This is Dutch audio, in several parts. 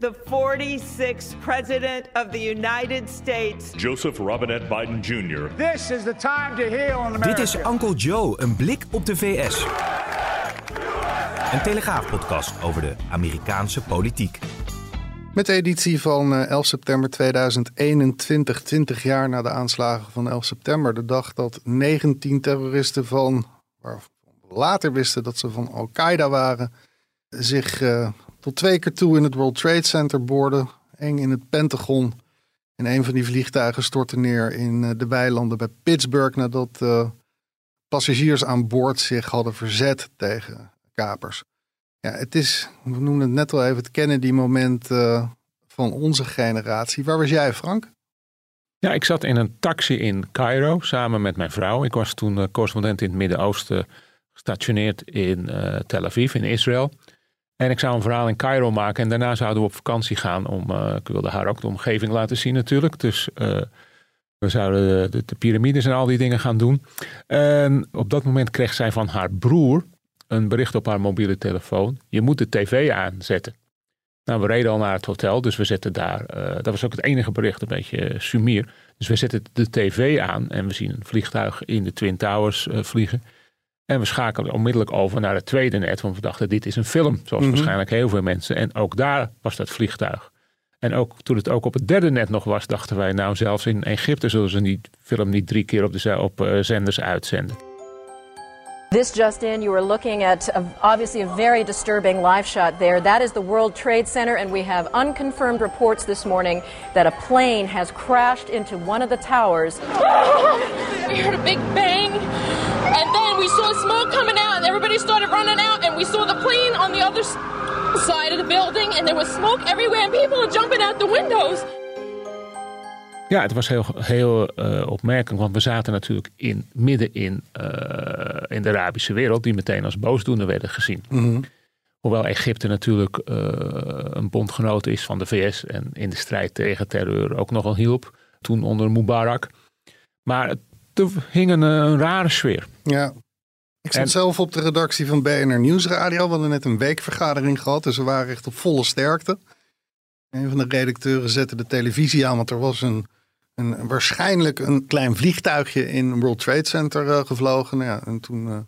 the 46th President of the United States. Joseph Robinette Biden Jr. This is the time to heal in America. Dit is Uncle Joe, een blik op de VS. Een Telegraaf-podcast over de Amerikaanse politiek. Met de editie van 11 september 2021, 20 jaar na de aanslagen van 11 september. De dag dat 19 terroristen van, waarvan we later wisten dat ze van Al-Qaeda waren, zich uh, tot twee keer toe in het World Trade Center boorden. Eng in het Pentagon. En een van die vliegtuigen stortte neer in uh, de weilanden bij Pittsburgh nadat uh, passagiers aan boord zich hadden verzet tegen kapers. Ja, het is, we noemen het net al even, het Kennedy-moment uh, van onze generatie. Waar was jij, Frank? Ja, ik zat in een taxi in Cairo samen met mijn vrouw. Ik was toen correspondent in het Midden-Oosten gestationeerd in Tel Aviv, in Israël. En ik zou een verhaal in Cairo maken en daarna zouden we op vakantie gaan. Om, ik wilde haar ook de omgeving laten zien natuurlijk. Dus we zouden de, de piramides en al die dingen gaan doen. En op dat moment kreeg zij van haar broer een bericht op haar mobiele telefoon. Je moet de tv aanzetten. Nou, we reden al naar het hotel, dus we zetten daar. Uh, dat was ook het enige bericht, een beetje sumier. Dus we zetten de tv aan en we zien een vliegtuig in de Twin Towers vliegen. En we schakelen onmiddellijk over naar het tweede net, want we dachten: dit is een film, zoals mm -hmm. waarschijnlijk heel veel mensen. En ook daar was dat vliegtuig. En ook toen het ook op het derde net nog was, dachten wij: nou, zelfs in Egypte zullen ze die film niet drie keer op, de, op uh, zenders uitzenden. This just in, you are looking at a, obviously a very disturbing live shot there. That is the World Trade Center, and we have unconfirmed reports this morning that a plane has crashed into one of the towers. we heard a big bang, and then we saw smoke coming out, and everybody started running out, and we saw the plane on the other side of the building, and there was smoke everywhere, and people are jumping out the windows. Ja, het was heel, heel uh, opmerkelijk, want we zaten natuurlijk in, midden in, uh, in de Arabische wereld, die meteen als boosdoener werden gezien. Mm -hmm. Hoewel Egypte natuurlijk uh, een bondgenoot is van de VS en in de strijd tegen terreur ook nogal hielp, toen onder Mubarak. Maar er hing een, een rare sfeer. Ja, ik zat en, zelf op de redactie van BNR Nieuwsradio. We hadden net een weekvergadering gehad, dus we waren echt op volle sterkte. Een van de redacteuren zette de televisie aan, want er was een een, waarschijnlijk een klein vliegtuigje in World Trade Center uh, gevlogen. Ja, en toen uh,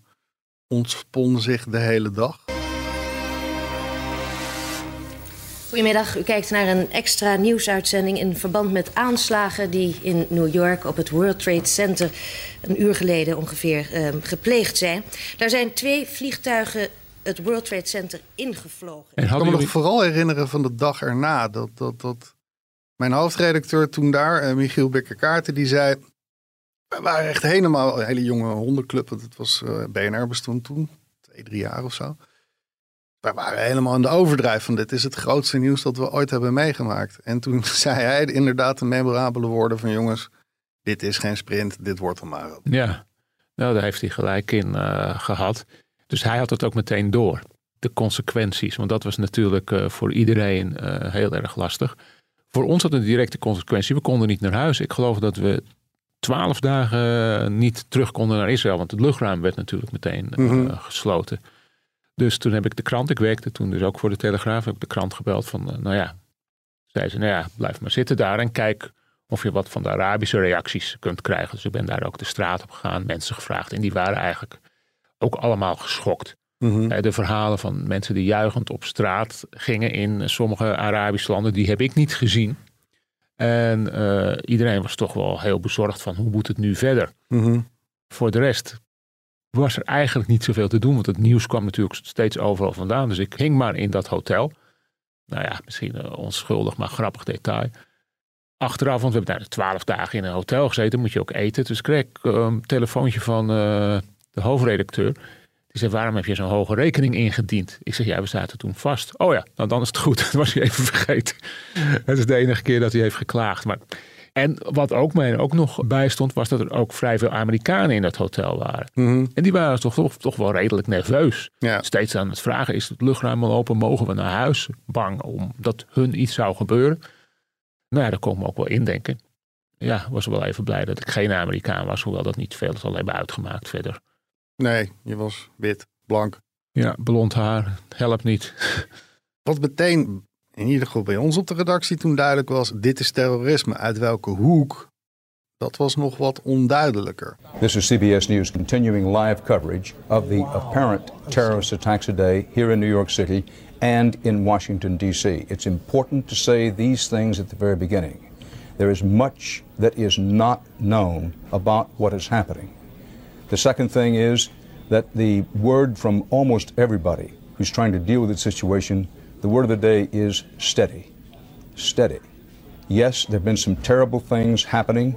ontspon zich de hele dag. Goedemiddag, u kijkt naar een extra nieuwsuitzending in verband met aanslagen die in New York op het World Trade Center een uur geleden ongeveer uh, gepleegd zijn. Daar zijn twee vliegtuigen het World Trade Center ingevlogen. En ik kan me nog vooral herinneren van de dag erna dat, dat, dat mijn hoofdredacteur toen daar, uh, Michiel Bekker-Kaarten, die zei... We waren echt helemaal een hele jonge hondenclub. Want het was uh, BNR bestond toen, twee, drie jaar of zo. We waren helemaal in de overdrijf van dit is het grootste nieuws dat we ooit hebben meegemaakt. En toen zei hij inderdaad de memorabele woorden van jongens, dit is geen sprint, dit wordt een marathon. Ja, nou daar heeft hij gelijk in uh, gehad. Dus hij had het ook meteen door, de consequenties. Want dat was natuurlijk uh, voor iedereen uh, heel erg lastig. Voor ons had het een directe consequentie. We konden niet naar huis. Ik geloof dat we twaalf dagen niet terug konden naar Israël. Want het luchtruim werd natuurlijk meteen mm -hmm. uh, gesloten. Dus toen heb ik de krant, ik werkte toen dus ook voor de Telegraaf, heb ik de krant gebeld van, uh, nou ja, zei ze, nou ja, blijf maar zitten daar en kijk of je wat van de Arabische reacties kunt krijgen. Dus ik ben daar ook de straat op gegaan, mensen gevraagd en die waren eigenlijk ook allemaal geschokt. Mhm. Mm -hmm. De verhalen van mensen die juichend op straat gingen in sommige Arabische landen, die heb ik niet gezien. En uh, iedereen was toch wel heel bezorgd van hoe moet het nu verder. Mm -hmm. Voor de rest was er eigenlijk niet zoveel te doen, want het nieuws kwam natuurlijk steeds overal vandaan. Dus ik hing maar in dat hotel. Nou ja, misschien onschuldig, maar grappig detail. Achteraf, want we hebben daar twaalf dagen in een hotel gezeten, moet je ook eten. Dus kreeg ik een um, telefoontje van uh, de hoofdredacteur. Die zei, waarom heb je zo'n hoge rekening ingediend? Ik zeg, ja, we zaten toen vast. Oh ja, nou dan is het goed. Dat was hij even vergeten. Het is de enige keer dat hij heeft geklaagd. Maar... En wat ook mij ook nog bijstond, was dat er ook vrij veel Amerikanen in dat hotel waren. Mm -hmm. En die waren toch, toch, toch wel redelijk nerveus. Ja. Steeds aan het vragen, is het luchtruim al open? Mogen we naar huis? Bang omdat hun iets zou gebeuren. Nou ja, daar kon ik me ook wel indenken. Ja, was wel even blij dat ik geen Amerikaan was, hoewel dat niet veel zal hebben uitgemaakt verder. Nee, je was wit, blank. Ja, blond haar, helpt niet. Wat meteen in ieder geval bij ons op de redactie toen duidelijk was: dit is terrorisme. Uit welke hoek? Dat was nog wat onduidelijker. This is CBS News continuing live coverage of the apparent terrorist attacks today here in New York City and in Washington, D.C. It's important to say these things at the very beginning. There is much that is not known about what is happening. The second thing is that the word from almost everybody who's trying to deal with the situation, the word of the day is steady. Steady. Yes, there have been some terrible things happening,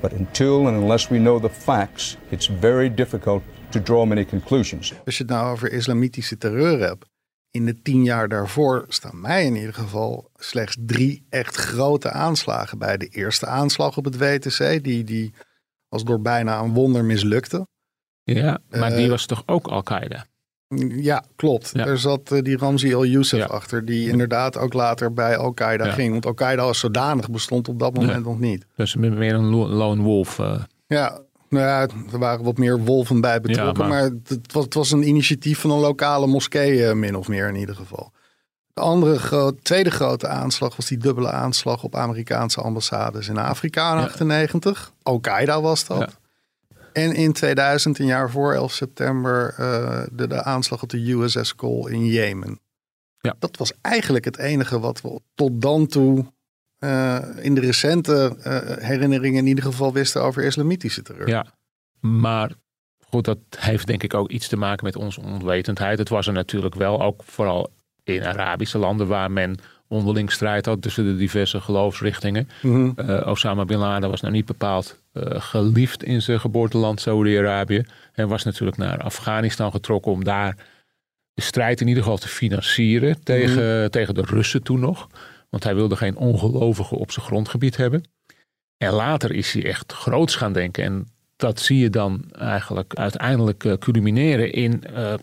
but until and unless we know the facts, it's very difficult to draw many conclusions. Als je het nou over islamitische terreur hebt, in de tien jaar daarvoor staan mij in ieder geval slechts drie echt grote aanslagen bij. De eerste aanslag op het WTC, die, die als door bijna een wonder mislukte. Ja, maar die Eh, was toch ook Al-Qaeda? Ja, klopt. Ja. Er zat eh, die Ramzi al-Youssef Ja. achter, die inderdaad ook later bij Al-Qaeda Ja. ging. Want Al-Qaeda als zodanig bestond op dat moment nog niet. Dus meer een lo- lone wolf. eh. Ja, nou ja, er waren wat meer wolven bij betrokken. Maar maar- het, was, het was een initiatief van een lokale moskee, eh, min of meer in ieder geval. De andere tweede grote aanslag was die dubbele aanslag op Amerikaanse ambassades in Afrika in Ja. 98. Al-Qaeda was dat. En in 2000, een jaar voor 11 september, eh, de, de aanslag op de USS Cole in Jemen. Ja. Dat was eigenlijk het enige wat we tot dan toe eh, in de recente eh, herinneringen in ieder geval wisten over islamitische terreur. Ja, maar goed, dat heeft denk ik ook iets te maken met onze onwetendheid. Het was er natuurlijk wel, ook vooral in Arabische landen waar men onderling strijd had tussen de diverse geloofsrichtingen. Mhm. Osama Bin Laden was nou niet bepaald geliefd in zijn geboorteland Saudi-Arabië. En was natuurlijk naar Afghanistan getrokken om daar de strijd in ieder geval te financieren tegen, tegen de Russen toen nog. Want hij wilde geen ongelovigen op zijn grondgebied hebben. En later is hij echt groots gaan denken. En dat zie je dan eigenlijk uiteindelijk eh, culmineren in eh,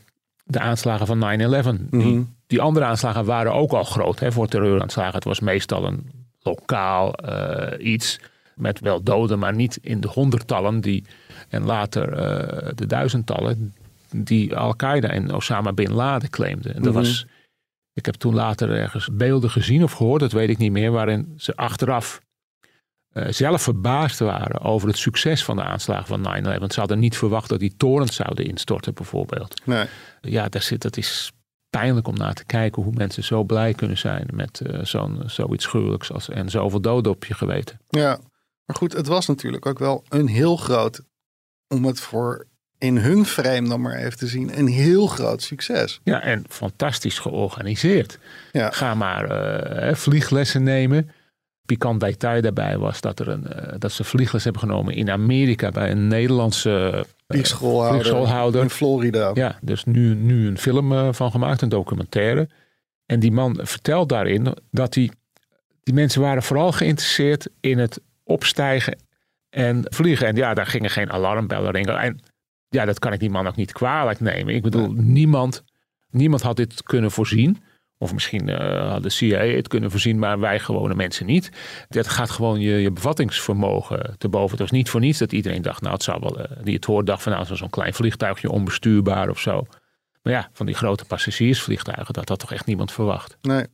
de aanslagen van 9-11. Mhm. die, die andere aanslagen waren ook al groot hè, voor terreuraanslagen. Het was meestal een lokaal eh, iets met wel doden, maar niet in de honderdtallen. Die, en later eh, de duizendtallen die Al-Qaeda en Osama Bin Laden claimden. En dat Mhm. was, ik heb toen later ergens beelden gezien of gehoord, dat weet ik niet meer, waarin ze achteraf eh, zelf verbaasd waren over het succes van de aanslagen van 9-11. Want ze hadden niet verwacht dat die torens zouden instorten bijvoorbeeld. Nee. Ja, daar zit, dat is pijnlijk om naar te kijken hoe mensen zo blij kunnen zijn met eh, zo'n, zoiets gruwelijks als, en zoveel doden op je geweten. Ja, maar goed, het was natuurlijk ook wel een heel groot, om het voor in hun frame dan maar even te zien, een heel groot succes. Ja, en fantastisch georganiseerd. Ja. Ga maar eh, vlieglessen nemen. Pikant detail daarbij was dat, er een, eh, dat ze vliegles hebben genomen in Amerika bij een Nederlandse eh, Vliegschoolhouder, in Florida. Ja, dus nu, nu een film van gemaakt, een documentaire. En die man vertelt daarin dat die, die mensen waren vooral geïnteresseerd in het opstijgen en vliegen. En ja, daar gingen geen alarmbellen ringen. En ja, dat kan ik die man ook niet kwalijk nemen. Ik bedoel, niemand, niemand had dit kunnen voorzien. Of misschien eh, had de CIA het kunnen voorzien, maar wij gewone mensen niet. Dat gaat gewoon je, je bevattingsvermogen te boven. Het was niet voor niets dat iedereen dacht, nou het zou wel, eh, die het hoort dacht van nou zo'n klein vliegtuigje onbestuurbaar of zo. Maar ja, van die grote passagiersvliegtuigen, dat had toch echt niemand verwacht. Nee.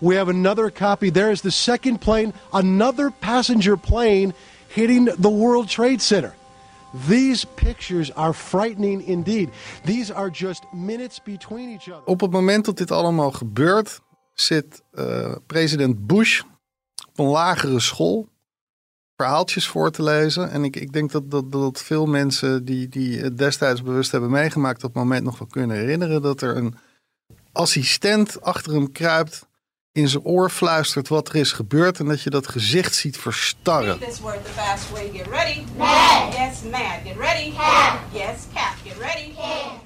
We have another copy. There is the second plane, another passenger plane hitting the World Trade Center. These pictures are frightening indeed. These are just minutes between each other. Op het moment dat dit allemaal gebeurt, zit eh, president Bush op een lagere school verhaaltjes voor te lezen. En ik, ik denk dat, dat, dat veel mensen die, die het destijds bewust hebben meegemaakt, dat moment nog wel kunnen herinneren. Dat er een assistent achter hem kruipt, in zijn oor fluistert wat er is gebeurd. En dat je dat gezicht ziet verstarren. This word the fast way. Get ready. Mad. Yes, mad. Get ready. Cap. Yes, cap. Get ready.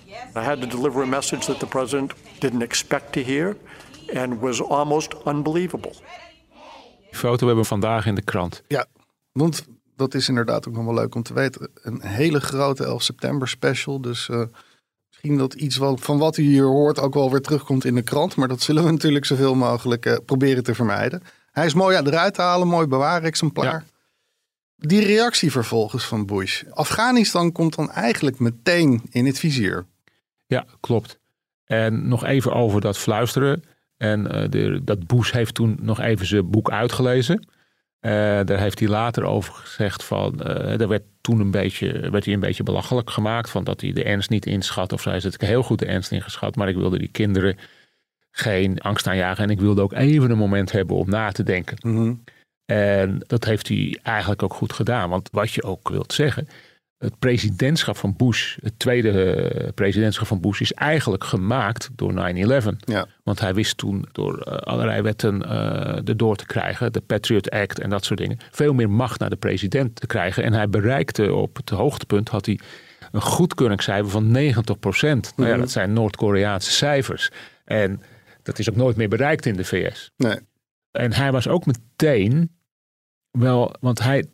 Yes. I had to deliver a message that the president didn't expect to hear and was almost unbelievable. Die foto hebben we vandaag in de krant. Ja, want dat is inderdaad ook nog wel leuk om te weten. Een hele grote 11 september special. Dus eh, misschien dat iets wat, van wat u hier hoort ook wel weer terugkomt in de krant. Maar dat zullen we natuurlijk zoveel mogelijk eh, proberen te vermijden. Hij is mooi eruit te halen, mooi bewaren exemplaar. Die reactie vervolgens van Bush. Afghanistan komt dan eigenlijk meteen in het vizier. Ja, klopt. En nog even over dat fluisteren. En eh, de, dat Bush heeft toen nog even zijn boek uitgelezen. Eh, daar heeft hij later over gezegd van, uh, er werd toen een beetje, werd hij een beetje belachelijk gemaakt van dat hij de ernst niet inschat. Of zij het heel goed de ernst ingeschat, maar ik wilde die kinderen geen angst aanjagen en ik wilde ook even een moment hebben om na te denken. Mhm. En dat heeft hij eigenlijk ook goed gedaan, want wat je ook wilt zeggen, het presidentschap van Bush, het tweede eh, presidentschap van Bush, is eigenlijk gemaakt door 9-11. Ja. Want hij wist toen door uh, allerlei wetten uh, erdoor te krijgen, de Patriot Act en dat soort dingen, veel meer macht naar de president te krijgen. En hij bereikte op het hoogtepunt, had hij een goedkeuringscijfer van 90 procent. Nou ja, Mhm. dat zijn Noord-Koreaanse cijfers. En dat is ook nooit meer bereikt in de VS. Nee. En hij was ook meteen wel, want hij,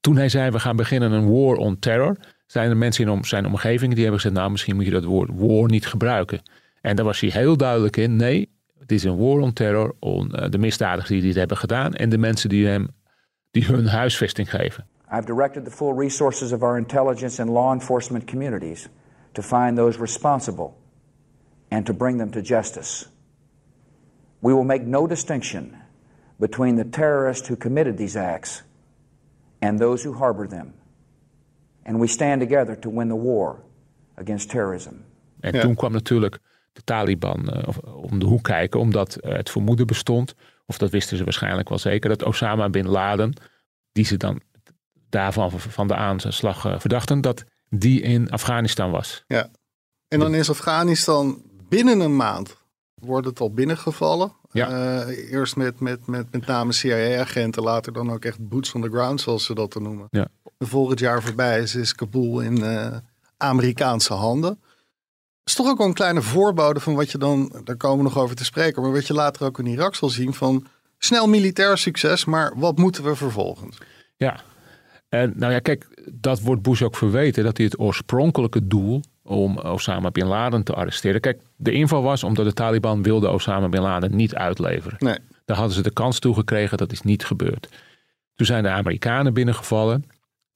toen hij zei we gaan beginnen een war on terror, zijn er mensen in om, zijn omgeving die hebben gezegd, nou misschien moet je dat woord war niet gebruiken. En daar was hij heel duidelijk in, nee, het is een war on terror, on uh, de misdadigers die dit hebben gedaan en de mensen die hem, die hun huisvesting geven. I've directed the full resources of our intelligence and law enforcement communities to find those responsible and to bring them to justice. We will make no distinction between the terrorists who committed these acts and those who harbor them. And we stand together to win the war against terrorism. En ja. toen kwam natuurlijk de Taliban uh, om de hoek kijken, omdat uh, het vermoeden bestond, of dat wisten ze waarschijnlijk wel zeker, dat Osama bin Laden, die ze dan daarvan van de aanslag uh, verdachten, dat die in Afghanistan was. Ja. En dan is Afghanistan binnen een maand wordt het al binnengevallen. Ja. Uh, eerst met, met, met, met name CIA-agenten, later dan ook echt boots on the ground, zoals ze dat te noemen. Ja. En volgend jaar voorbij is, is Kabul in uh, Amerikaanse handen. Is toch ook wel een kleine voorbode van wat je dan, daar komen we nog over te spreken, maar wat je later ook in Irak zal zien van snel militair succes, maar wat moeten we vervolgens? Ja, en nou ja, kijk, dat wordt Bush ook verweten, dat hij het oorspronkelijke doel om Osama bin Laden te arresteren. Kijk, de inval was omdat de Taliban wilde Osama bin Laden niet uitleveren. Nee. Daar hadden ze de kans toe gekregen, dat is niet gebeurd. Toen zijn de Amerikanen binnengevallen.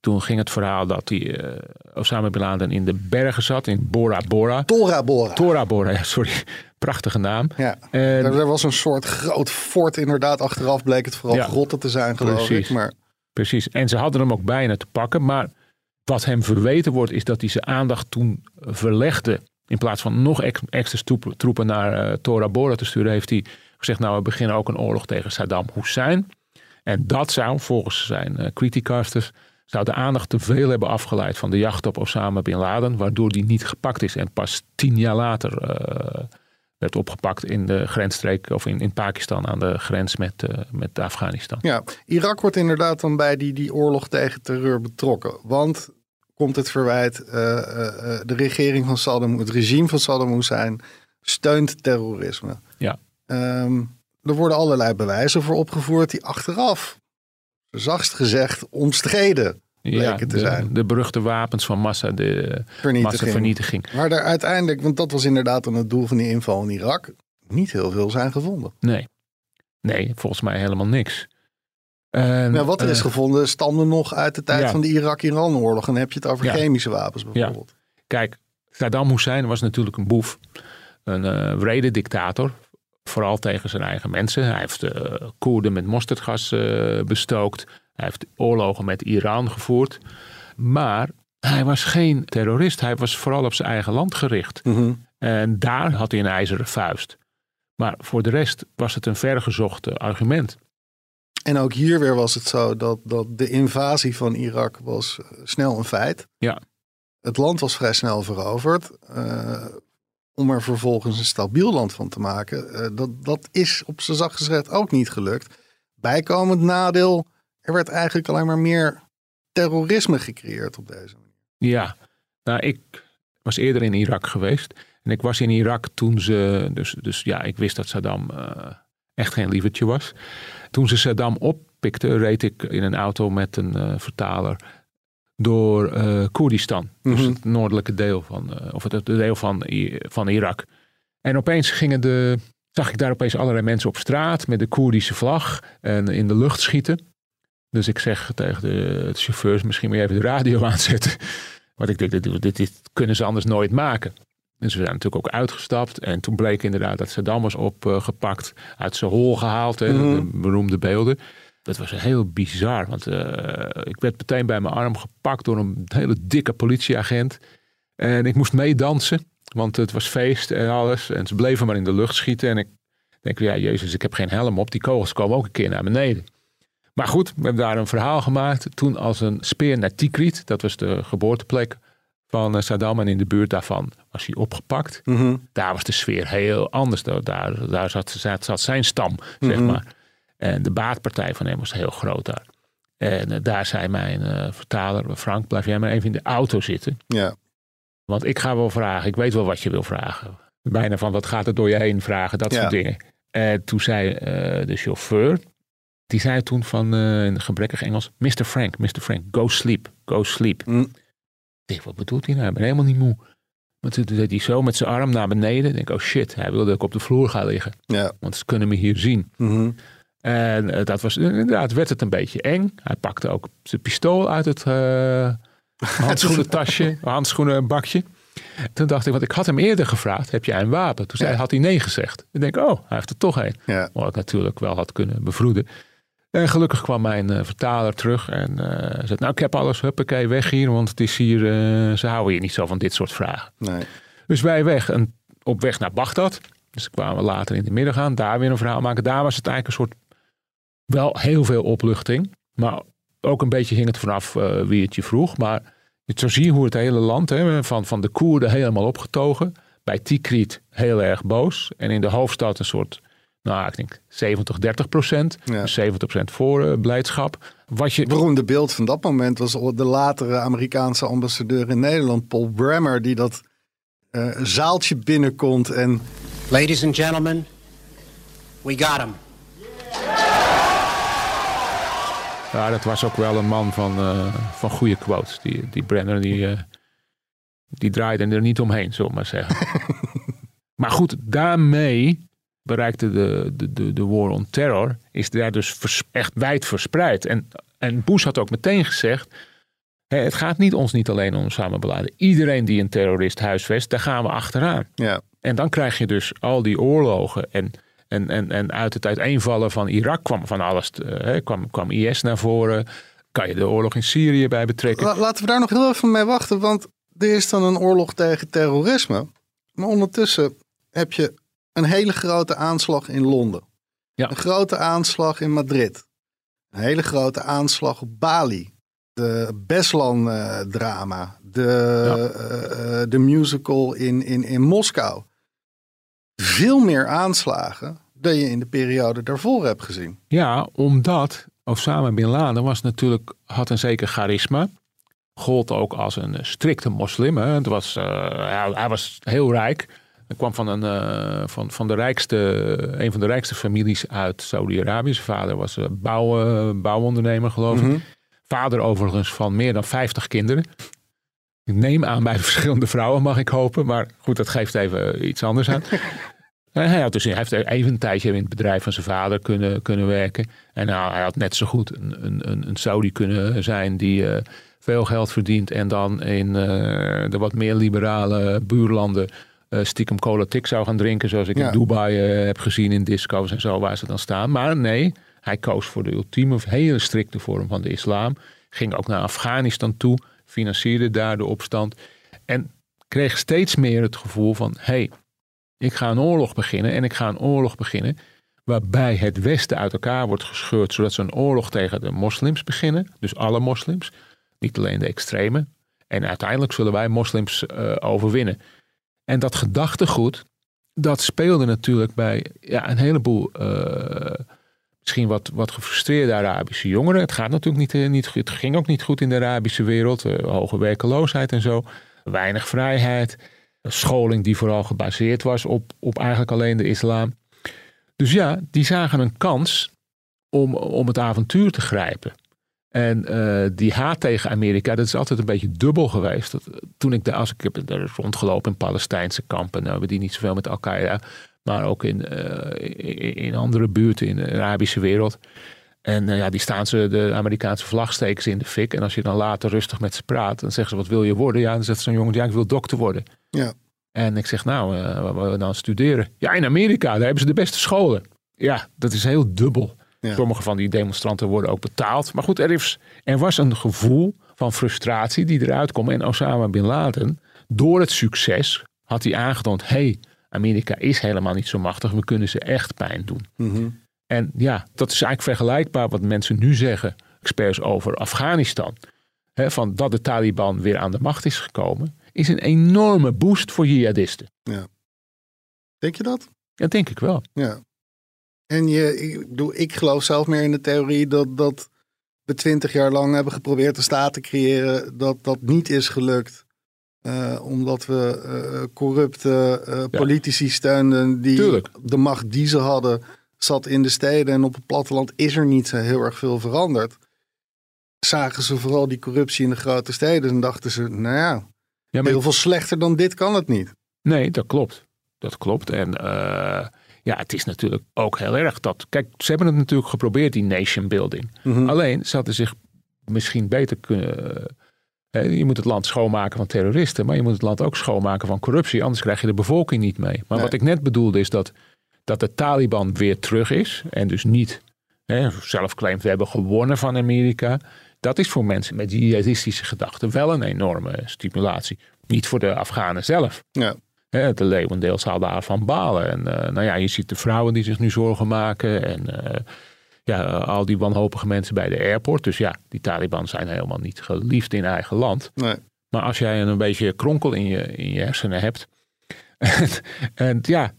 Toen ging het verhaal dat die, uh, Osama bin Laden in de bergen zat, in Bora Bora. Tora Bora. Tora Bora, ja, sorry. Prachtige naam. Ja, en, er was een soort groot fort inderdaad. Achteraf bleek het vooral ja, grotten te zijn, geloof precies, ik. Maar... Precies, en ze hadden hem ook bijna te pakken. Maar wat hem verweten wordt, is dat hij zijn aandacht toen verlegde. In plaats van nog ex extra troepen naar uh, Tora Bora te sturen, heeft hij gezegd: Nou, we beginnen ook een oorlog tegen Saddam Hussein. En dat zou, volgens zijn uh, criticasters, zou de aandacht te veel hebben afgeleid van de jacht op Osama bin Laden, waardoor die niet gepakt is. En pas tien jaar later uh, werd opgepakt in de grensstreek of in, in Pakistan aan de grens met, met Afghanistan. Ja, Irak wordt inderdaad dan bij die, die oorlog tegen terreur betrokken. Want komt het verwijt, uh, de regering van Saddam, het regime van Saddam Hussein steunt terrorisme. Ja. Um, er worden allerlei bewijzen voor opgevoerd die achteraf, zachtst gezegd, omstreden ja, te de, zijn. De beruchte wapens van massa, de vernietiging. massavernietiging. Maar er uiteindelijk, want dat was inderdaad dan het doel van die inval in Irak, niet heel veel zijn gevonden. Nee, nee volgens mij helemaal niks. Nou, wat er is uh, gevonden stamde nog uit de tijd ja. van de Irak-Iran-oorlog. En dan heb je het over ja. chemische wapens bijvoorbeeld. Ja. Kijk, Saddam Hussein was natuurlijk een boef. Een uh, wrede dictator. Vooral tegen zijn eigen mensen. Hij heeft uh, Koerden met mosterdgas bestookt. Hij heeft oorlogen met Iran gevoerd. Maar hij was geen terrorist. Hij was vooral op zijn eigen land gericht. Mm -hmm. En daar had hij een ijzeren vuist. Maar voor de rest was het een vergezocht argument. En ook hier weer was het zo dat, dat de invasie van Irak was snel een feit. Ja. Het land was vrij snel veroverd. Uh, om er vervolgens een stabiel land van te maken. Uh, dat, dat is op zijn zacht gezegd ook niet gelukt. Bijkomend nadeel, er werd eigenlijk alleen maar meer terrorisme gecreëerd op deze manier. Ja, nou ik was eerder in Irak geweest. En ik was in Irak toen ze, dus, dus ja, ik wist dat Saddam uh, echt geen lievertje was. Toen ze Saddam oppikte, reed ik in een auto met een uh, vertaler door uh, Koerdistan. Dus het noordelijke deel van, uh, of het deel van, van Irak. En opeens gingen de, zag ik daar opeens allerlei mensen op straat met de Koerdische vlag en in de lucht schieten. Dus ik zeg tegen de chauffeurs, misschien moet je even de radio aanzetten. Want ik denk, dit, dit, dit kunnen ze anders nooit maken. En ze zijn natuurlijk ook uitgestapt. En toen bleek inderdaad dat Saddam was opgepakt, uit zijn hol gehaald. Hè, Mhm. De beroemde beelden. Dat was heel bizar. Want eh, ik werd meteen bij mijn arm gepakt door een hele dikke politieagent. En ik moest meedansen. Want het was feest en alles. En ze bleven maar in de lucht schieten. En ik denk, ja, jezus, ik heb geen helm op. Die kogels komen ook een keer naar beneden. Maar goed, we hebben daar een verhaal gemaakt. Toen als een speer naar Tikrit, dat was de geboorteplek van Saddam. En in de buurt daarvan was hij opgepakt. Mhm. Daar was de sfeer heel anders. Daar, daar, zat, zat, zat zijn stam, zeg Mhm. maar. En de baatpartij van hem was heel groot daar. En eh, daar zei mijn eh, vertaler, Frank, blijf jij maar even in de auto zitten. Ja. Want ik ga wel vragen, ik weet wel wat je wil vragen. Bijna van, wat gaat er door je heen vragen, dat Ja. soort dingen. En toen zei eh, de chauffeur, die zei toen van in gebrekkig Engels, Mr. Frank, Mr. Frank, go sleep, go sleep. Mm. Ik denk, wat bedoelt hij nou? Ik ben helemaal niet moe. Maar toen deed hij zo met zijn arm naar beneden. Ik denk, oh shit, hij wilde dat ik op de vloer ga liggen. Ja. Want ze kunnen me hier zien. Mhm. En eh, dat was inderdaad, werd het een beetje eng. Hij pakte ook zijn pistool uit het eh handschoenentasje, handschoenenbakje. Toen dacht ik, want ik had hem eerder gevraagd, heb jij een wapen? Toen zei, hij, had hij nee gezegd. Ik denk, oh, hij heeft er toch een. Ja. Wat ik natuurlijk wel had kunnen bevroeden. En gelukkig kwam mijn eh, vertaler terug en eh, zei, nou ik heb alles, huppakee, weg hier. Want het is hier, eh, ze houden hier niet zo van dit soort vragen. Nee. Dus wij weg en op weg naar Bagdad. Dus kwamen we later in de middag aan, daar weer een verhaal maken. Daar was het eigenlijk een soort, wel heel veel opluchting. Maar ook een beetje hing het vanaf wie het je vroeg. Maar je zo zie je hoe het hele land, hè, van, van de Koerden helemaal opgetogen. Bij Tikrit heel erg boos. En in de hoofdstad een soort, nou ik denk 70, 30 procent. Ja. Dus 70 procent voor eh, blijdschap. Wat je, Het beroemde beeld van dat moment was de latere Amerikaanse ambassadeur in Nederland, Paul Bremer, die dat eh, zaaltje binnenkomt en Ladies and gentlemen, we got him. Ja, dat was ook wel een man van, eh, van goede quotes. Die, die Brenner, die, eh, die draaide er niet omheen, zullen we maar zeggen. maar goed, daarmee bereikte de, de, de, de war on terror, is daar dus vers- echt wijd verspreid. En, en Bush had ook meteen gezegd, het gaat niet ons niet alleen om Osama Bin Laden. Iedereen die een terrorist huisvest, daar gaan we achteraan. ja, En dan krijg je dus al die oorlogen. En, en, en, en uit het uiteenvallen van Irak kwam van alles. hè, kwam, kwam IS naar voren. Kan je de oorlog in Syrië bij betrekken? La- laten we daar nog heel even mee wachten, want er is dan een oorlog tegen terrorisme. Maar ondertussen heb je een hele grote aanslag in Londen. Ja. Een grote aanslag in Madrid. Een hele grote aanslag op Bali. De Beslan-drama. de, eh, eh, de musical in, in, in Moskou. Veel meer aanslagen dan je in de periode daarvoor hebt gezien. Ja, omdat Osama Bin Laden was natuurlijk, had een zeker charisma. Gold ook als een eh, strikte moslim. Hè. Het was, hij, hij was heel rijk. Hij kwam van, een, eh, van, van de rijkste, een van de rijkste families uit Saudi-Arabië. Zijn vader was eh, bouw, eh, bouwondernemer, geloof ik. Mhm. Vader overigens van meer dan 50 kinderen. Ik neem aan bij verschillende vrouwen, mag ik hopen. Maar goed, dat geeft even iets anders aan. En hij, had dus, hij heeft even een tijdje in het bedrijf van zijn vader kunnen, kunnen werken. En nou, hij had net zo goed een, een, een, Saudi kunnen zijn die veel geld verdient. En dan in de wat meer liberale buurlanden stiekem cola tik zou gaan drinken. Zoals ik Ja. in Dubai eh, heb gezien in disco's en zo waar ze dan staan. Maar nee, hij koos voor de ultieme, hele strikte vorm van de islam. Ging ook naar Afghanistan toe, financierde daar de opstand. En kreeg steeds meer het gevoel van... hey, ik ga een oorlog beginnen en ik ga een oorlog beginnen... waarbij het Westen uit elkaar wordt gescheurd... zodat ze een oorlog tegen de moslims beginnen. Dus alle moslims, niet alleen de extreme. En uiteindelijk zullen wij moslims eh, overwinnen. En dat gedachtegoed, dat speelde natuurlijk bij ja, een heleboel... eh, misschien wat, wat gefrustreerde Arabische jongeren. Het gaat natuurlijk niet, eh, niet. Het ging ook niet goed in de Arabische wereld. Eh, hoge werkeloosheid en zo. Weinig vrijheid. Scholing die vooral gebaseerd was op, op eigenlijk alleen de islam. Dus ja, die zagen een kans om, om het avontuur te grijpen. En eh, die haat tegen Amerika, dat is altijd een beetje dubbel geweest. Dat, toen ik daar, als ik heb daar rondgelopen in Palestijnse kampen, nou hebben die niet zoveel met Al-Qaeda, maar ook in, eh, in, andere buurten in de Arabische wereld. En eh, ja, die staan ze, de Amerikaanse vlag steken ze in de fik. En als je dan later rustig met ze praat, dan zeggen ze: Wat wil je worden? Ja, dan zegt zo'n jongen: Ja, ik wil dokter worden. Ja. En ik zeg, nou, uh, waar we dan studeren? Ja, in Amerika, daar hebben ze de beste scholen. Ja, dat is heel dubbel. Sommige van die demonstranten worden ook betaald. Maar goed, er, is, er was een gevoel van frustratie die eruit kwam. En Osama Bin Laden, door het succes, had hij aangetoond... hey, Amerika is helemaal niet zo machtig. We kunnen ze echt pijn doen. Mhm. En ja, dat is eigenlijk vergelijkbaar wat mensen nu zeggen, experts over Afghanistan. Van dat de Taliban weer aan de macht is gekomen, is een enorme boost voor jihadisten. Ja. Denk je dat? Ja, denk ik wel. Ja. En je, ik, bedoel, ik geloof zelf meer in de theorie dat, dat we twintig jaar lang hebben geprobeerd een staat te creëren, dat dat niet is gelukt. Uh, omdat we uh, corrupte uh, politici steunden die Tuurlijk. de macht die ze hadden zat in de steden en op het platteland is er niet zo heel erg veel veranderd. Zagen ze vooral die corruptie in de grote steden en dachten ze, nou ja, Ja, maar- heel veel slechter dan dit kan het niet. Nee, dat klopt. Dat klopt. En eh, ja, het is natuurlijk ook heel erg dat. Kijk, ze hebben het natuurlijk geprobeerd, die nation building. Mhm. Alleen ze hadden zich misschien beter kunnen. je moet het land schoonmaken van terroristen, maar je moet het land ook schoonmaken van corruptie. Anders krijg je de bevolking niet mee. Maar Nee. wat ik net bedoelde is dat, dat de Taliban weer terug is. En dus niet hè, zelf claimt we hebben gewonnen van Amerika. Dat is voor mensen met jihadistische gedachten wel een enorme stimulatie. Niet voor de Afghanen zelf. Ja. De leeuwendeel zal daarvan balen. En eh, nou ja, je ziet de vrouwen die zich nu zorgen maken. En eh, ja, al die wanhopige mensen bij de airport. Dus ja, die Taliban zijn helemaal niet geliefd in eigen land. Nee. Maar als jij een beetje kronkel in je, in je hersenen hebt. En, en ja,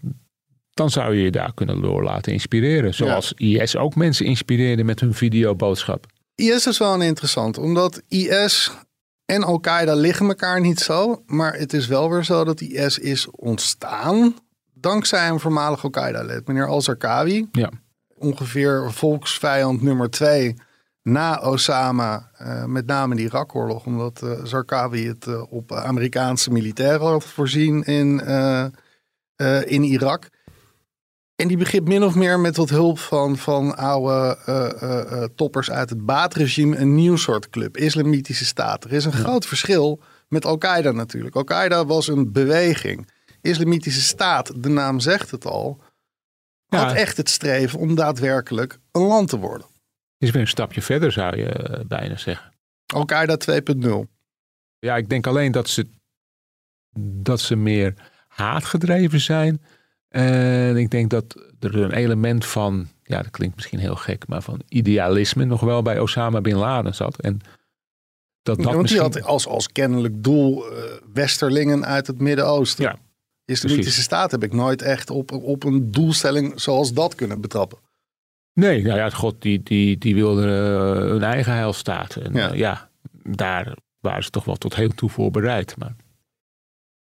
dan zou je je daar kunnen door laten inspireren. Zoals IS ook mensen inspireerde met hun videoboodschap. IS is wel een interessant, omdat IS en Al-Qaeda liggen elkaar niet zo. Maar het is wel weer zo dat IS is ontstaan dankzij een voormalig Al-Qaeda-lid, meneer Al-Zarqawi. Ja. Ongeveer volksvijand nummer twee na Osama, eh, met name in de Irak-oorlog. Omdat eh Zarqawi het eh, op Amerikaanse militairen had voorzien in, in Irak. En die begint min of meer met wat hulp van, van oude eh, eh, eh, toppers uit het Baat-regime een nieuw soort club, Islamitische Staat. Er is een groot verschil met Al-Qaeda natuurlijk. Al-Qaeda was een beweging. Islamitische Staat, de naam zegt het al, had echt het streven om daadwerkelijk een land te worden. Is weer een stapje verder, zou je bijna zeggen. Al-Qaeda 2.0. Ja, ik denk alleen dat ze, dat ze meer haatgedreven zijn. En ik denk dat er een element van, ja, dat klinkt misschien heel gek, maar van idealisme nog wel bij Osama Bin Laden zat. En dat dat Want misschien... had als, als kennelijk doel eh, westerlingen uit het Midden-Oosten. Ja, Islamitische precies. Staat heb ik nooit echt op, op een doelstelling zoals dat kunnen betrappen. Nee, nou ja, God die, die, die wilde eh, hun eigen heilstaat. En Ja. ja. ja, daar waren ze toch wel tot heel toe voorbereid. Maar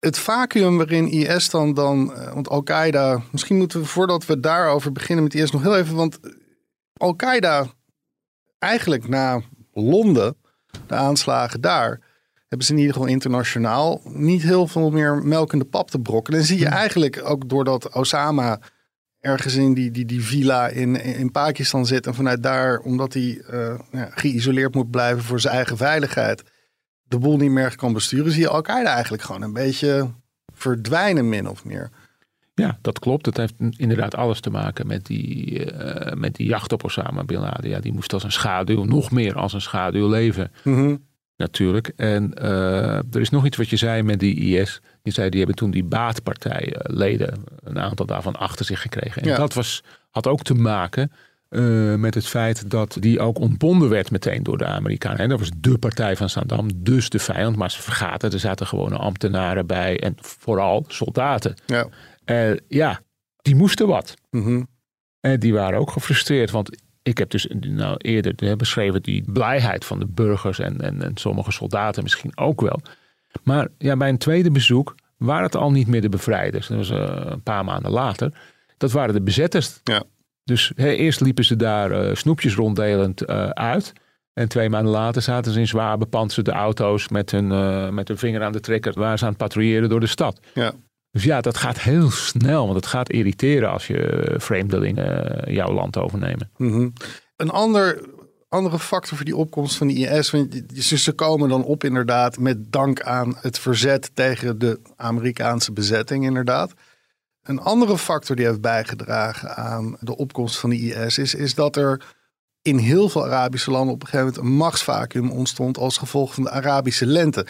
het vacuüm waarin IS dan, dan eh, want Al-Qaeda, misschien moeten we voordat we daarover beginnen met IS nog heel even, want Al-Qaeda, eigenlijk na Londen, de aanslagen daar, hebben ze in ieder geval internationaal niet heel veel meer melkende pap te brokken. En zie je eigenlijk ook doordat Osama ergens in die, die, die villa in, in Pakistan zit en vanuit daar, omdat hij eh, ja, geïsoleerd moet blijven voor zijn eigen veiligheid, de boel niet meer kan besturen, zie je Al-Qaeda eigenlijk gewoon een beetje verdwijnen, min of meer. ja, dat klopt. Het heeft inderdaad alles te maken met die, eh, met die jacht op Osama Bin Laden. Ja, die moest als een schaduw, nog meer als een schaduw leven. Mhm. Natuurlijk. En eh, er is nog iets wat je zei met die IS. Die zei, die hebben toen die baatpartijleden, een aantal daarvan achter zich gekregen. En Ja. dat was, had ook te maken eh, met het feit dat die ook ontbonden werd meteen door de Amerikanen. En dat was de partij van Saddam, dus de vijand. Maar ze vergaten, er zaten gewone ambtenaren bij en vooral soldaten. Ja. Eh, ja, die moesten wat. Mhm. En die waren ook gefrustreerd. Want ik heb dus nou, eerder hè, beschreven die blijheid van de burgers en, en, en sommige soldaten misschien ook wel. Maar ja, bij een tweede bezoek waren het al niet meer de bevrijders. Dat was eh, een paar maanden later. Dat waren de bezetters. Ja. Dus eerst liepen ze daar eh, snoepjes ronddelend eh, uit. En twee maanden later zaten ze in zwaar bepanserde auto's met hun, eh, met hun vinger aan de trekker. Waar ze aan het patrouilleren door de stad. Ja. Dus ja, dat gaat heel snel. Want het gaat irriteren als je vreemdelingen jouw land overnemen. Mhm. Een ander andere factor voor die opkomst van de IS? Want ze komen dan op inderdaad met dank aan het verzet tegen de Amerikaanse bezetting inderdaad. Een andere factor die heeft bijgedragen aan de opkomst van de IS is, is dat er in heel veel Arabische landen op een gegeven moment een machtsvacuum ontstond als gevolg van de Arabische lente.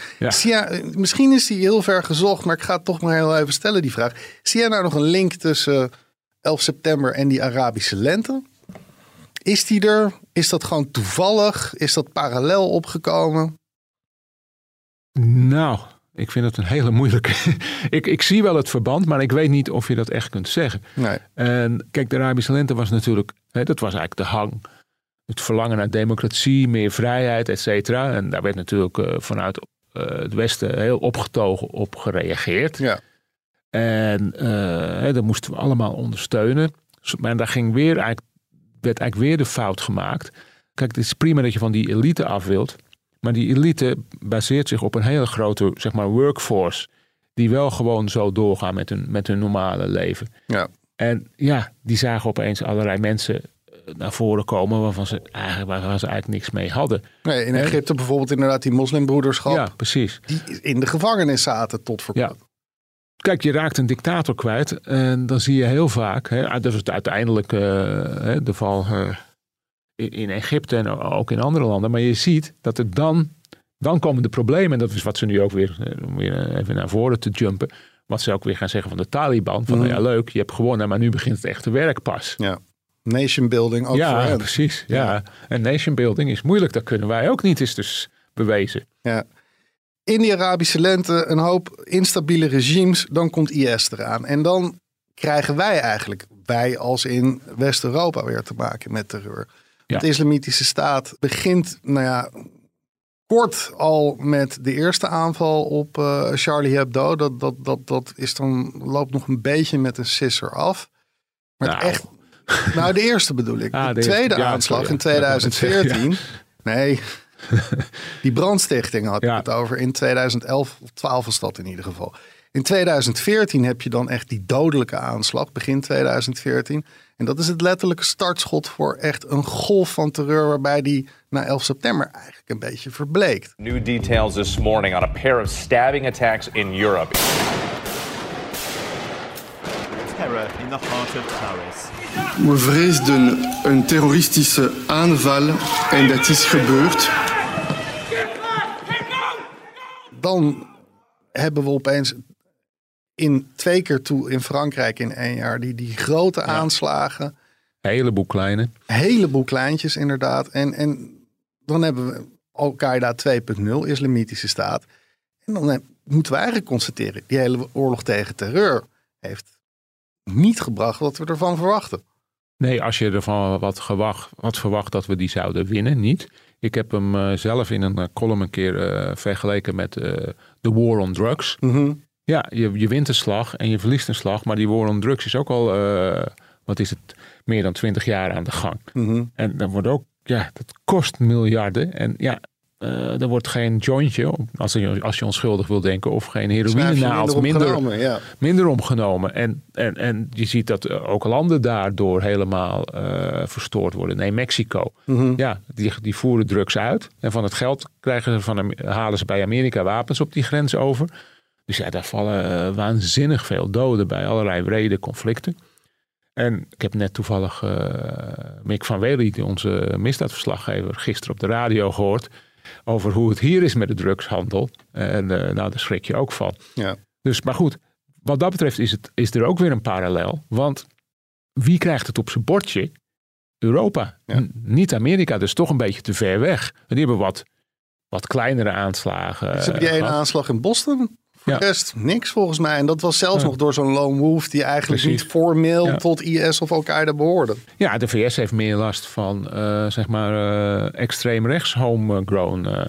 Misschien is die heel ver gezocht, maar ik ga het toch maar heel even stellen die vraag. Zie jij nou nog een link tussen 11 september en die Arabische lente? Is die er? Is dat gewoon toevallig? Is dat parallel opgekomen? Nou, ik vind het een hele moeilijke. ik, ik zie wel het verband, maar ik weet niet of je dat echt kunt zeggen. Nee. En kijk, de Arabische lente was natuurlijk, hè, dat was eigenlijk de hang. Het verlangen naar democratie, meer vrijheid, et cetera. En daar werd natuurlijk eh, vanuit eh, het Westen heel opgetogen op gereageerd. Ja. En eh, hè, dat moesten we allemaal ondersteunen. Maar daar ging weer eigenlijk, werd eigenlijk weer de fout gemaakt. Kijk, het is prima dat je van die elite af wilt. Maar die elite baseert zich op een hele grote zeg maar, workforce. Die wel gewoon zo doorgaan met hun, met hun normale leven. Ja. En ja, die zagen opeens allerlei mensen eh, naar voren komen waarvan ze eigenlijk, waarvan ze eigenlijk niks mee hadden. Nee, in Egypte bijvoorbeeld inderdaad die moslimbroederschap. Ja, precies. Die in de gevangenis zaten tot voor Ja. Kijk, je raakt een dictator kwijt en dan zie je heel vaak, hè, dat is het uiteindelijk eh, de val eh, in, Egypte en ook in andere landen, maar je ziet dat er dan, dan komen de problemen en dat is wat ze nu ook weer, eh, om weer even naar voren te jumpen, wat ze ook weer gaan zeggen van de Taliban, van Mhm. ja leuk, je hebt gewonnen, maar nu begint het echte werk pas. Ja. Nation building ook voor ja, hen. precies. Ja. En nation building is moeilijk, dat kunnen wij ook niet, is dus bewezen. Ja. In die Arabische lente een hoop instabiele regimes, dan komt IS eraan. En dan krijgen wij eigenlijk, wij als in West-Europa, weer te maken met terreur. Ja. De islamitische staat begint, nou ja, kort al met de eerste aanval op eh, Charlie Hebdo. Dat, dat, dat, dat is dan, loopt nog een beetje met een sisser af. Maar Nou. echt, nou de eerste bedoel ik. Ah, de tweede Ja, aanslag sorry. in Ja, ik wou net zeggen, 2014. Nee, die brandstichting had ik het over. In 2011 of 12 was dat in ieder geval. In 2014 heb je dan echt die dodelijke aanslag, begin 2014. En dat is het letterlijke startschot voor echt een golf van terreur... waarbij die na 11 september eigenlijk een beetje verbleekt. New details this morning on a pair of stabbing attacks in Europe. Terror in the heart of Paris. We vreesden een terroristische aanval en dat is gebeurd. Dan hebben we opeens in twee keer toe in Frankrijk in één jaar... die, die grote aanslagen... Een heleboel kleine. heleboel kleintjes inderdaad. En, en dan hebben we Al-Qaeda 2.0, islamitische staat. En dan heb- moeten we eigenlijk constateren, die hele oorlog tegen terreur heeft niet gebracht wat we ervan verwachten. Nee, als je ervan wat, gewacht, wat verwacht dat we die zouden winnen, niet. Ik heb hem eh, zelf in een eh, column een keer eh, vergeleken met eh The War on Drugs. Ja, je, je wint een slag en je verliest een slag. Maar die War on Drugs is ook al, eh, wat is het, meer dan twintig jaar aan de gang. En dan wordt ook, ja, dat kost miljarden. En ja, eh, er wordt geen jointje, als je, als je onschuldig wil denken, of geen heroïne Schrijf je naald minder minder, opgenomen, ja. minder omgenomen. En, en, en je ziet dat eh, ook landen daardoor helemaal verstoord worden. Nee, Mexico. Mhm. Ja, die, die voeren drugs uit. En van het geld krijgen ze van, halen ze bij Amerika wapens op die grens over. Dus ja, daar vallen eh, waanzinnig veel doden bij allerlei wrede conflicten. En ik heb net toevallig eh, Mick van Wely, onze misdaadverslaggever, gisteren op de radio gehoord. Over hoe het hier is met de drugshandel. En eh, nou, daar schrik je ook van. Ja. Dus, maar goed, wat dat betreft is, het, is er ook weer een parallel. Want wie krijgt het op zijn bordje? Europa. Niet Amerika, dus toch een beetje te ver weg. Die hebben wat, wat kleinere aanslagen. Dus heb je één gehad. aanslag in Boston? Voor Ja. de rest niks volgens mij. En dat was zelfs Ja. nog door zo'n lone wolf die eigenlijk Precies. niet formeel Ja. tot IS of Al-Qaeda behoorde. Ja, de VS heeft meer last van, eh, zeg maar, eh, extreem rechts homegrown eh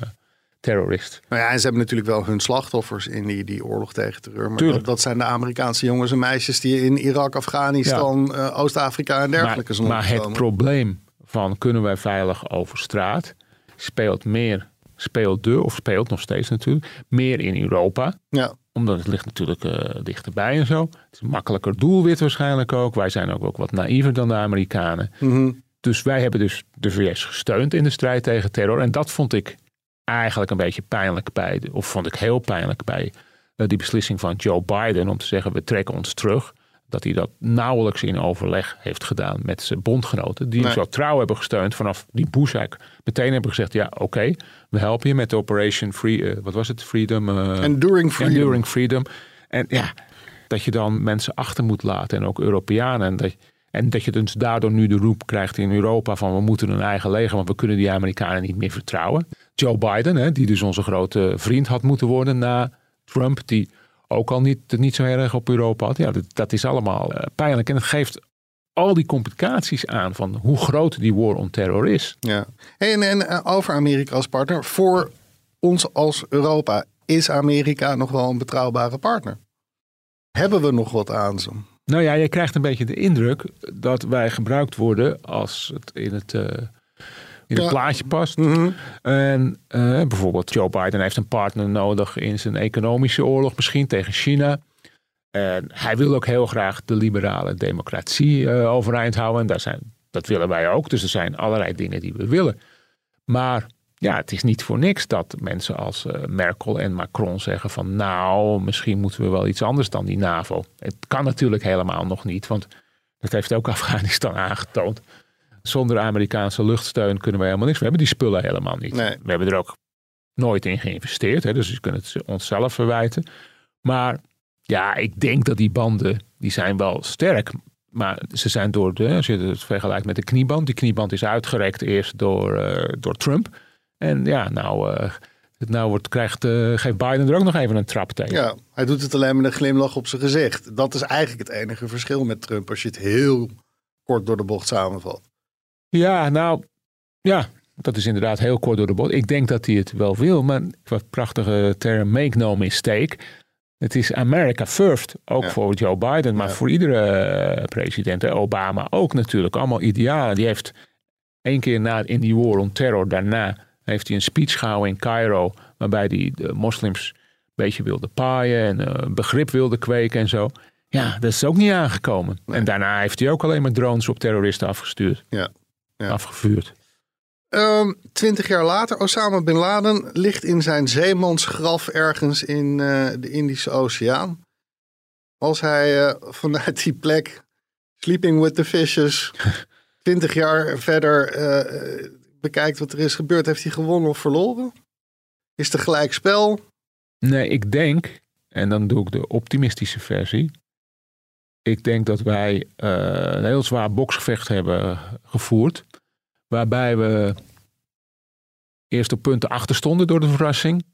terrorist. Nou ja, en ze hebben natuurlijk wel hun slachtoffers in die, die oorlog tegen terreur. Maar Tuurlijk. dat, dat zijn de Amerikaanse jongens en meisjes die in Irak, Afghanistan, Oost-Afrika en dergelijke Maar, zijn maar het probleem van kunnen wij veilig over straat speelt meer, speelde of speelt nog steeds natuurlijk, meer in Europa. Ja. Omdat het ligt natuurlijk eh, dichterbij en zo. Het is een makkelijker doelwit waarschijnlijk ook. Wij zijn ook, ook wat naïver dan de Amerikanen. Mhm. Dus wij hebben dus de VS gesteund in de strijd tegen terror. En dat vond ik eigenlijk een beetje pijnlijk bij, of vond ik heel pijnlijk bij uh, die beslissing van Joe Biden om te zeggen we trekken ons terug. Dat hij dat nauwelijks in overleg heeft gedaan met zijn bondgenoten. Die hem zo trouw hebben gesteund vanaf die Bush meteen hebben gezegd: ja, oké, we helpen je met de Operation Free, uh, wat was het? Freedom. Uh, Enduring Freedom. Enduring Freedom. En ja, dat je dan mensen achter moet laten en ook Europeanen. En dat, en dat je dus daardoor nu de roep krijgt in Europa van we moeten een eigen leger, want we kunnen die Amerikanen niet meer vertrouwen. Joe Biden, hè, die dus onze grote vriend had moeten worden na Trump, die ook al niet, niet zo erg op Europa had. Ja, dat, dat is allemaal uh, pijnlijk. En het geeft al die complicaties aan van hoe groot die war on terror is. Ja. En, en uh, over Amerika als partner. Voor ons als Europa is Amerika nog wel een betrouwbare partner. Hebben we nog wat aan ze? Nou ja, je krijgt een beetje de indruk dat wij gebruikt worden als het in het, uh, in het plaatje past. Mhm. En uh, bijvoorbeeld Joe Biden heeft een partner nodig in zijn economische oorlog, misschien tegen China. En hij wil ook heel graag de liberale democratie uh, overeind houden. En daar zijn, dat willen wij ook. Dus er zijn allerlei dingen die we willen. Maar ja, het is niet voor niks dat mensen als uh, Merkel en Macron zeggen van nou, misschien moeten we wel iets anders dan die NAVO. Het kan natuurlijk helemaal nog niet, want dat heeft ook Afghanistan aangetoond. Zonder Amerikaanse luchtsteun kunnen we helemaal niks. We hebben die spullen helemaal niet. Nee. We hebben er ook nooit in geïnvesteerd, hè, dus we kunnen het onszelf verwijten. Maar ja, ik denk dat die banden, die zijn wel sterk. Maar ze zijn door de, als je het vergelijkt met de knieband. Die knieband is uitgerekt eerst door, uh, door Trump. En ja, nou, uh, nou wordt, krijgt, uh, geeft Biden er ook nog even een trap tegen. Ja, hij doet het alleen met een glimlach op zijn gezicht. Dat is eigenlijk het enige verschil met Trump als je het heel kort door de bocht samenvat. Ja, nou, ja, dat is inderdaad heel kort door de bocht. Ik denk dat hij het wel wil, maar wat prachtige term make no mistake. Het is America first, ook ja. voor Joe Biden, maar ja. voor iedere president. Obama ook natuurlijk, allemaal idealen. Die heeft één keer na in die war on terror daarna heeft hij een speech gehouden in Cairo, waarbij hij de moslims een beetje wilde paaien en uh, begrip wilde kweken en zo. Ja, dat is ook niet aangekomen. Nee. En daarna heeft hij ook alleen maar drones op terroristen afgestuurd. Ja. Ja. Afgevuurd. Um, twintig jaar later, Osama Bin Laden ligt in zijn zeemansgraf ergens in uh, de Indische Oceaan. Als hij uh, vanuit die plek, sleeping with the fishes, twintig jaar verder uh, bekijkt wat er is gebeurd, heeft hij gewonnen of verloren? Is het gelijk spel? Nee, ik denk, en dan doe ik de optimistische versie. Ik denk dat wij een heel zwaar boksgevecht hebben gevoerd. Waarbij we eerst op punten achter stonden door de verrassing.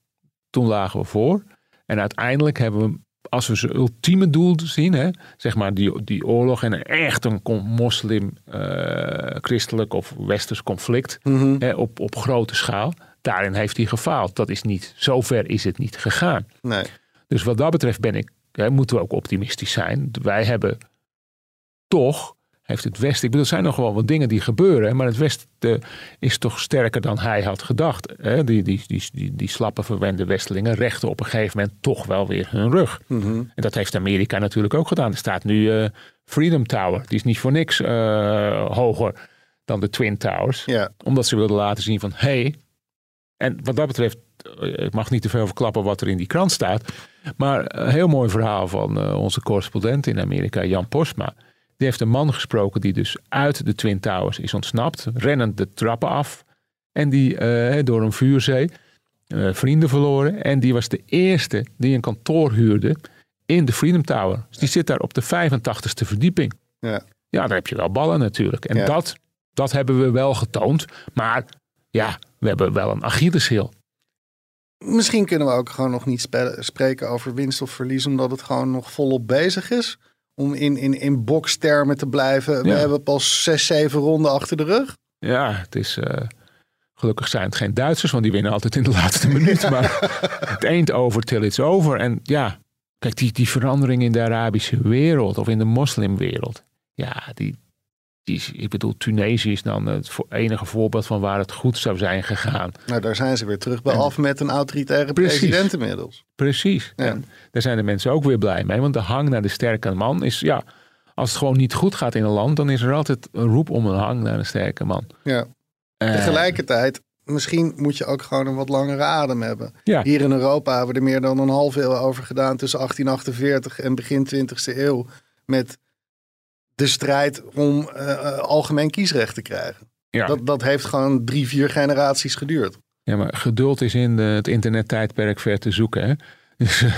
Toen lagen we voor. En uiteindelijk hebben we, als we zijn ultieme doel zien, hè, zeg maar die, die oorlog en echt een moslim-christelijk uh, of westers conflict Mhm. mm -hmm. hè, op, op grote schaal. Daarin heeft hij gefaald. Dat is niet, zover is het niet gegaan. Nee. Dus wat dat betreft ben ik, hè, moeten we ook optimistisch zijn. Wij hebben toch heeft het Westen. Ik bedoel, er zijn nog wel wat dingen die gebeuren. Maar het Westen is toch sterker dan hij had gedacht. Hè? Die, die, die, die, die slappe, verwende Westelingen rechten op een gegeven moment toch wel weer hun rug. Mm -hmm. En dat heeft Amerika natuurlijk ook gedaan. Er staat nu uh, Freedom Tower. Die is niet voor niks uh, hoger dan de Twin Towers. Ja. Omdat ze wilden laten zien van hé. Hey, en wat dat betreft, ik mag niet te veel verklappen wat er in die krant staat. Maar een heel mooi verhaal van onze correspondent in Amerika, Jan Postma. Die heeft een man gesproken die dus uit de Twin Towers is ontsnapt, rennend de trappen af. En die uh, door een vuurzee uh, vrienden verloren. En die was de eerste die een kantoor huurde in de Freedom Tower. Dus die zit daar op de 85ste verdieping. Ja, ja daar heb je wel ballen natuurlijk. En ja. dat, dat hebben we wel getoond. Maar ja, we hebben wel een Achilleshiel. Misschien kunnen we ook gewoon nog niet spreken over winst of verlies, omdat het gewoon nog volop bezig is om in, in, in bokstermen te blijven. Ja. We hebben pas zes, zeven ronden achter de rug. Ja, het is. Uh, gelukkig zijn het geen Duitsers, want die winnen altijd in de laatste minuut. maar het ain't over till it's over. En ja, kijk, die, die verandering in de Arabische wereld of in de moslimwereld. Ja, die, ik bedoel, Tunesië is dan het enige voorbeeld van waar het goed zou zijn gegaan. Nou, daar zijn ze weer terug bij af met een autoritaire Precies. president inmiddels. Precies. Ja. En daar zijn de mensen ook weer blij mee, want de hang naar de sterke man is, ja, als het gewoon niet goed gaat in een land, dan is er altijd een roep om een hang naar een sterke man. Ja. Eh, Tegelijkertijd, misschien moet je ook gewoon een wat langere adem hebben. Ja. Hier in Europa hebben we er meer dan een half eeuw over gedaan tussen 1848 en begin 20e eeuw. Met de strijd om eh, eh, algemeen kiesrecht te krijgen. Ja. Dat, dat heeft gewoon drie, vier generaties geduurd. Ja, maar geduld is in de, het internettijdperk ver te zoeken. Hè? Dus, eh,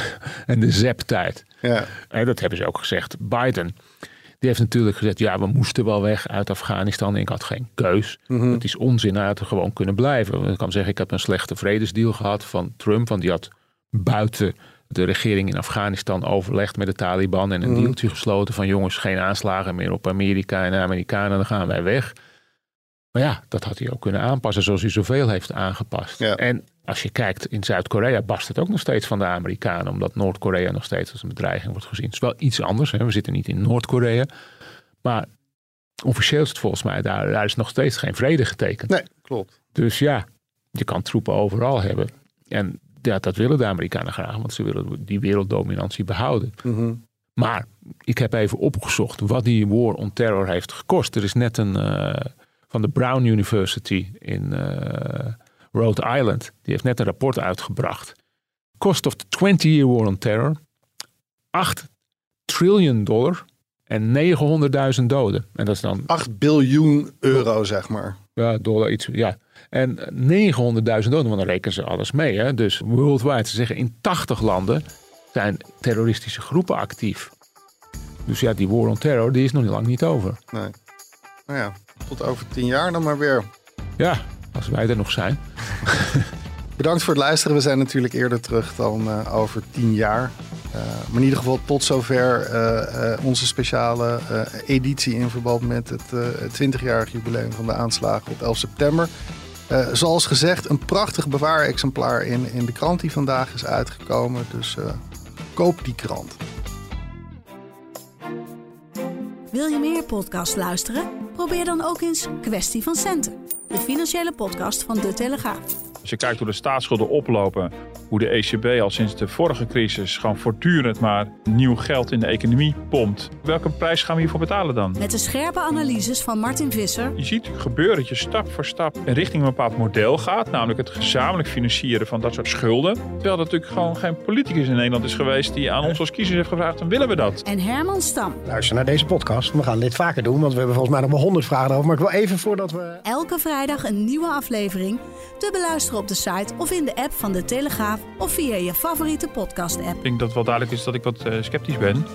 en de zap-tijd. Ja. En dat hebben ze ook gezegd. Biden, die heeft natuurlijk gezegd... ja, we moesten wel weg uit Afghanistan. Ik had geen keus. Mhm. Het is onzin, had er gewoon kunnen blijven. Ik kan zeggen, ik heb een slechte vredesdeal gehad van Trump. Want die had buiten de regering in Afghanistan overlegd met de Taliban... en een Mhm. deeltje gesloten van... jongens, geen aanslagen meer op Amerika en de Amerikanen. Dan gaan wij weg. Maar ja, dat had hij ook kunnen aanpassen zoals hij zoveel heeft aangepast. En als je kijkt in Zuid-Korea barst het ook nog steeds van de Amerikanen. Omdat Noord-Korea nog steeds als een bedreiging wordt gezien. Het is wel iets anders. Hè? We zitten niet in Noord-Korea. Maar officieel is het volgens mij, daar, daar is nog steeds geen vrede getekend. Nee, klopt. Dus ja, je kan troepen overal hebben. En ja, dat willen de Amerikanen graag. Want ze willen die werelddominantie behouden. Mhm. Maar ik heb even opgezocht wat die war on terror heeft gekost. Er is net een eh, van de Brown University in eh, Rhode Island. Die heeft net een rapport uitgebracht. Cost of the 20-year war on terror. 8 triljoen dollar en 900.000 doden. En dat is dan 8 biljoen euro, zeg maar. ja, dollar iets. Ja. En 900.000 doden, want dan rekenen ze alles mee. Hè? Dus worldwide, ze zeggen in 80 landen zijn terroristische groepen actief. Dus ja, die war on terror, die is nog niet lang niet over. Nee. Nou ja, tot over tien jaar dan maar weer. Ja, als wij er nog zijn. Bedankt voor het luisteren. We zijn natuurlijk eerder terug dan eh, over tien jaar. Eh, maar in ieder geval tot zover eh, onze speciale editie in verband met het eh, 20-jarig jubileum van de aanslagen op 11 september. Eh, zoals gezegd, een prachtig bewaarexemplaar in, in de krant die vandaag is uitgekomen. Dus eh, koop die krant. Wil je meer podcasts luisteren? Probeer dan ook eens Kwestie van Centen, de financiële podcast van De Telegraaf. Als je kijkt hoe de staatsschulden oplopen, hoe de ECB al sinds de vorige crisis gewoon voortdurend maar nieuw geld in de economie pompt. Welke prijs gaan we hiervoor betalen dan? Met de scherpe analyses van Martin Visser Je ziet gebeuren dat je stap voor stap richting een bepaald model gaat, namelijk het gezamenlijk financieren van dat soort schulden. Terwijl er natuurlijk gewoon geen politicus in Nederland is geweest die aan ons als kiezers heeft gevraagd, dan willen we dat. en Herman Stam. Luister naar deze podcast. We gaan dit vaker doen, want we hebben volgens mij nog maar honderd vragen over. Maar ik wil even voordat we... Elke vrijdag een nieuwe aflevering te beluisteren op de site of in de app van De Telegraaf of via je favoriete podcast-app. Ik denk dat wel duidelijk is dat ik wat eh, sceptisch ben.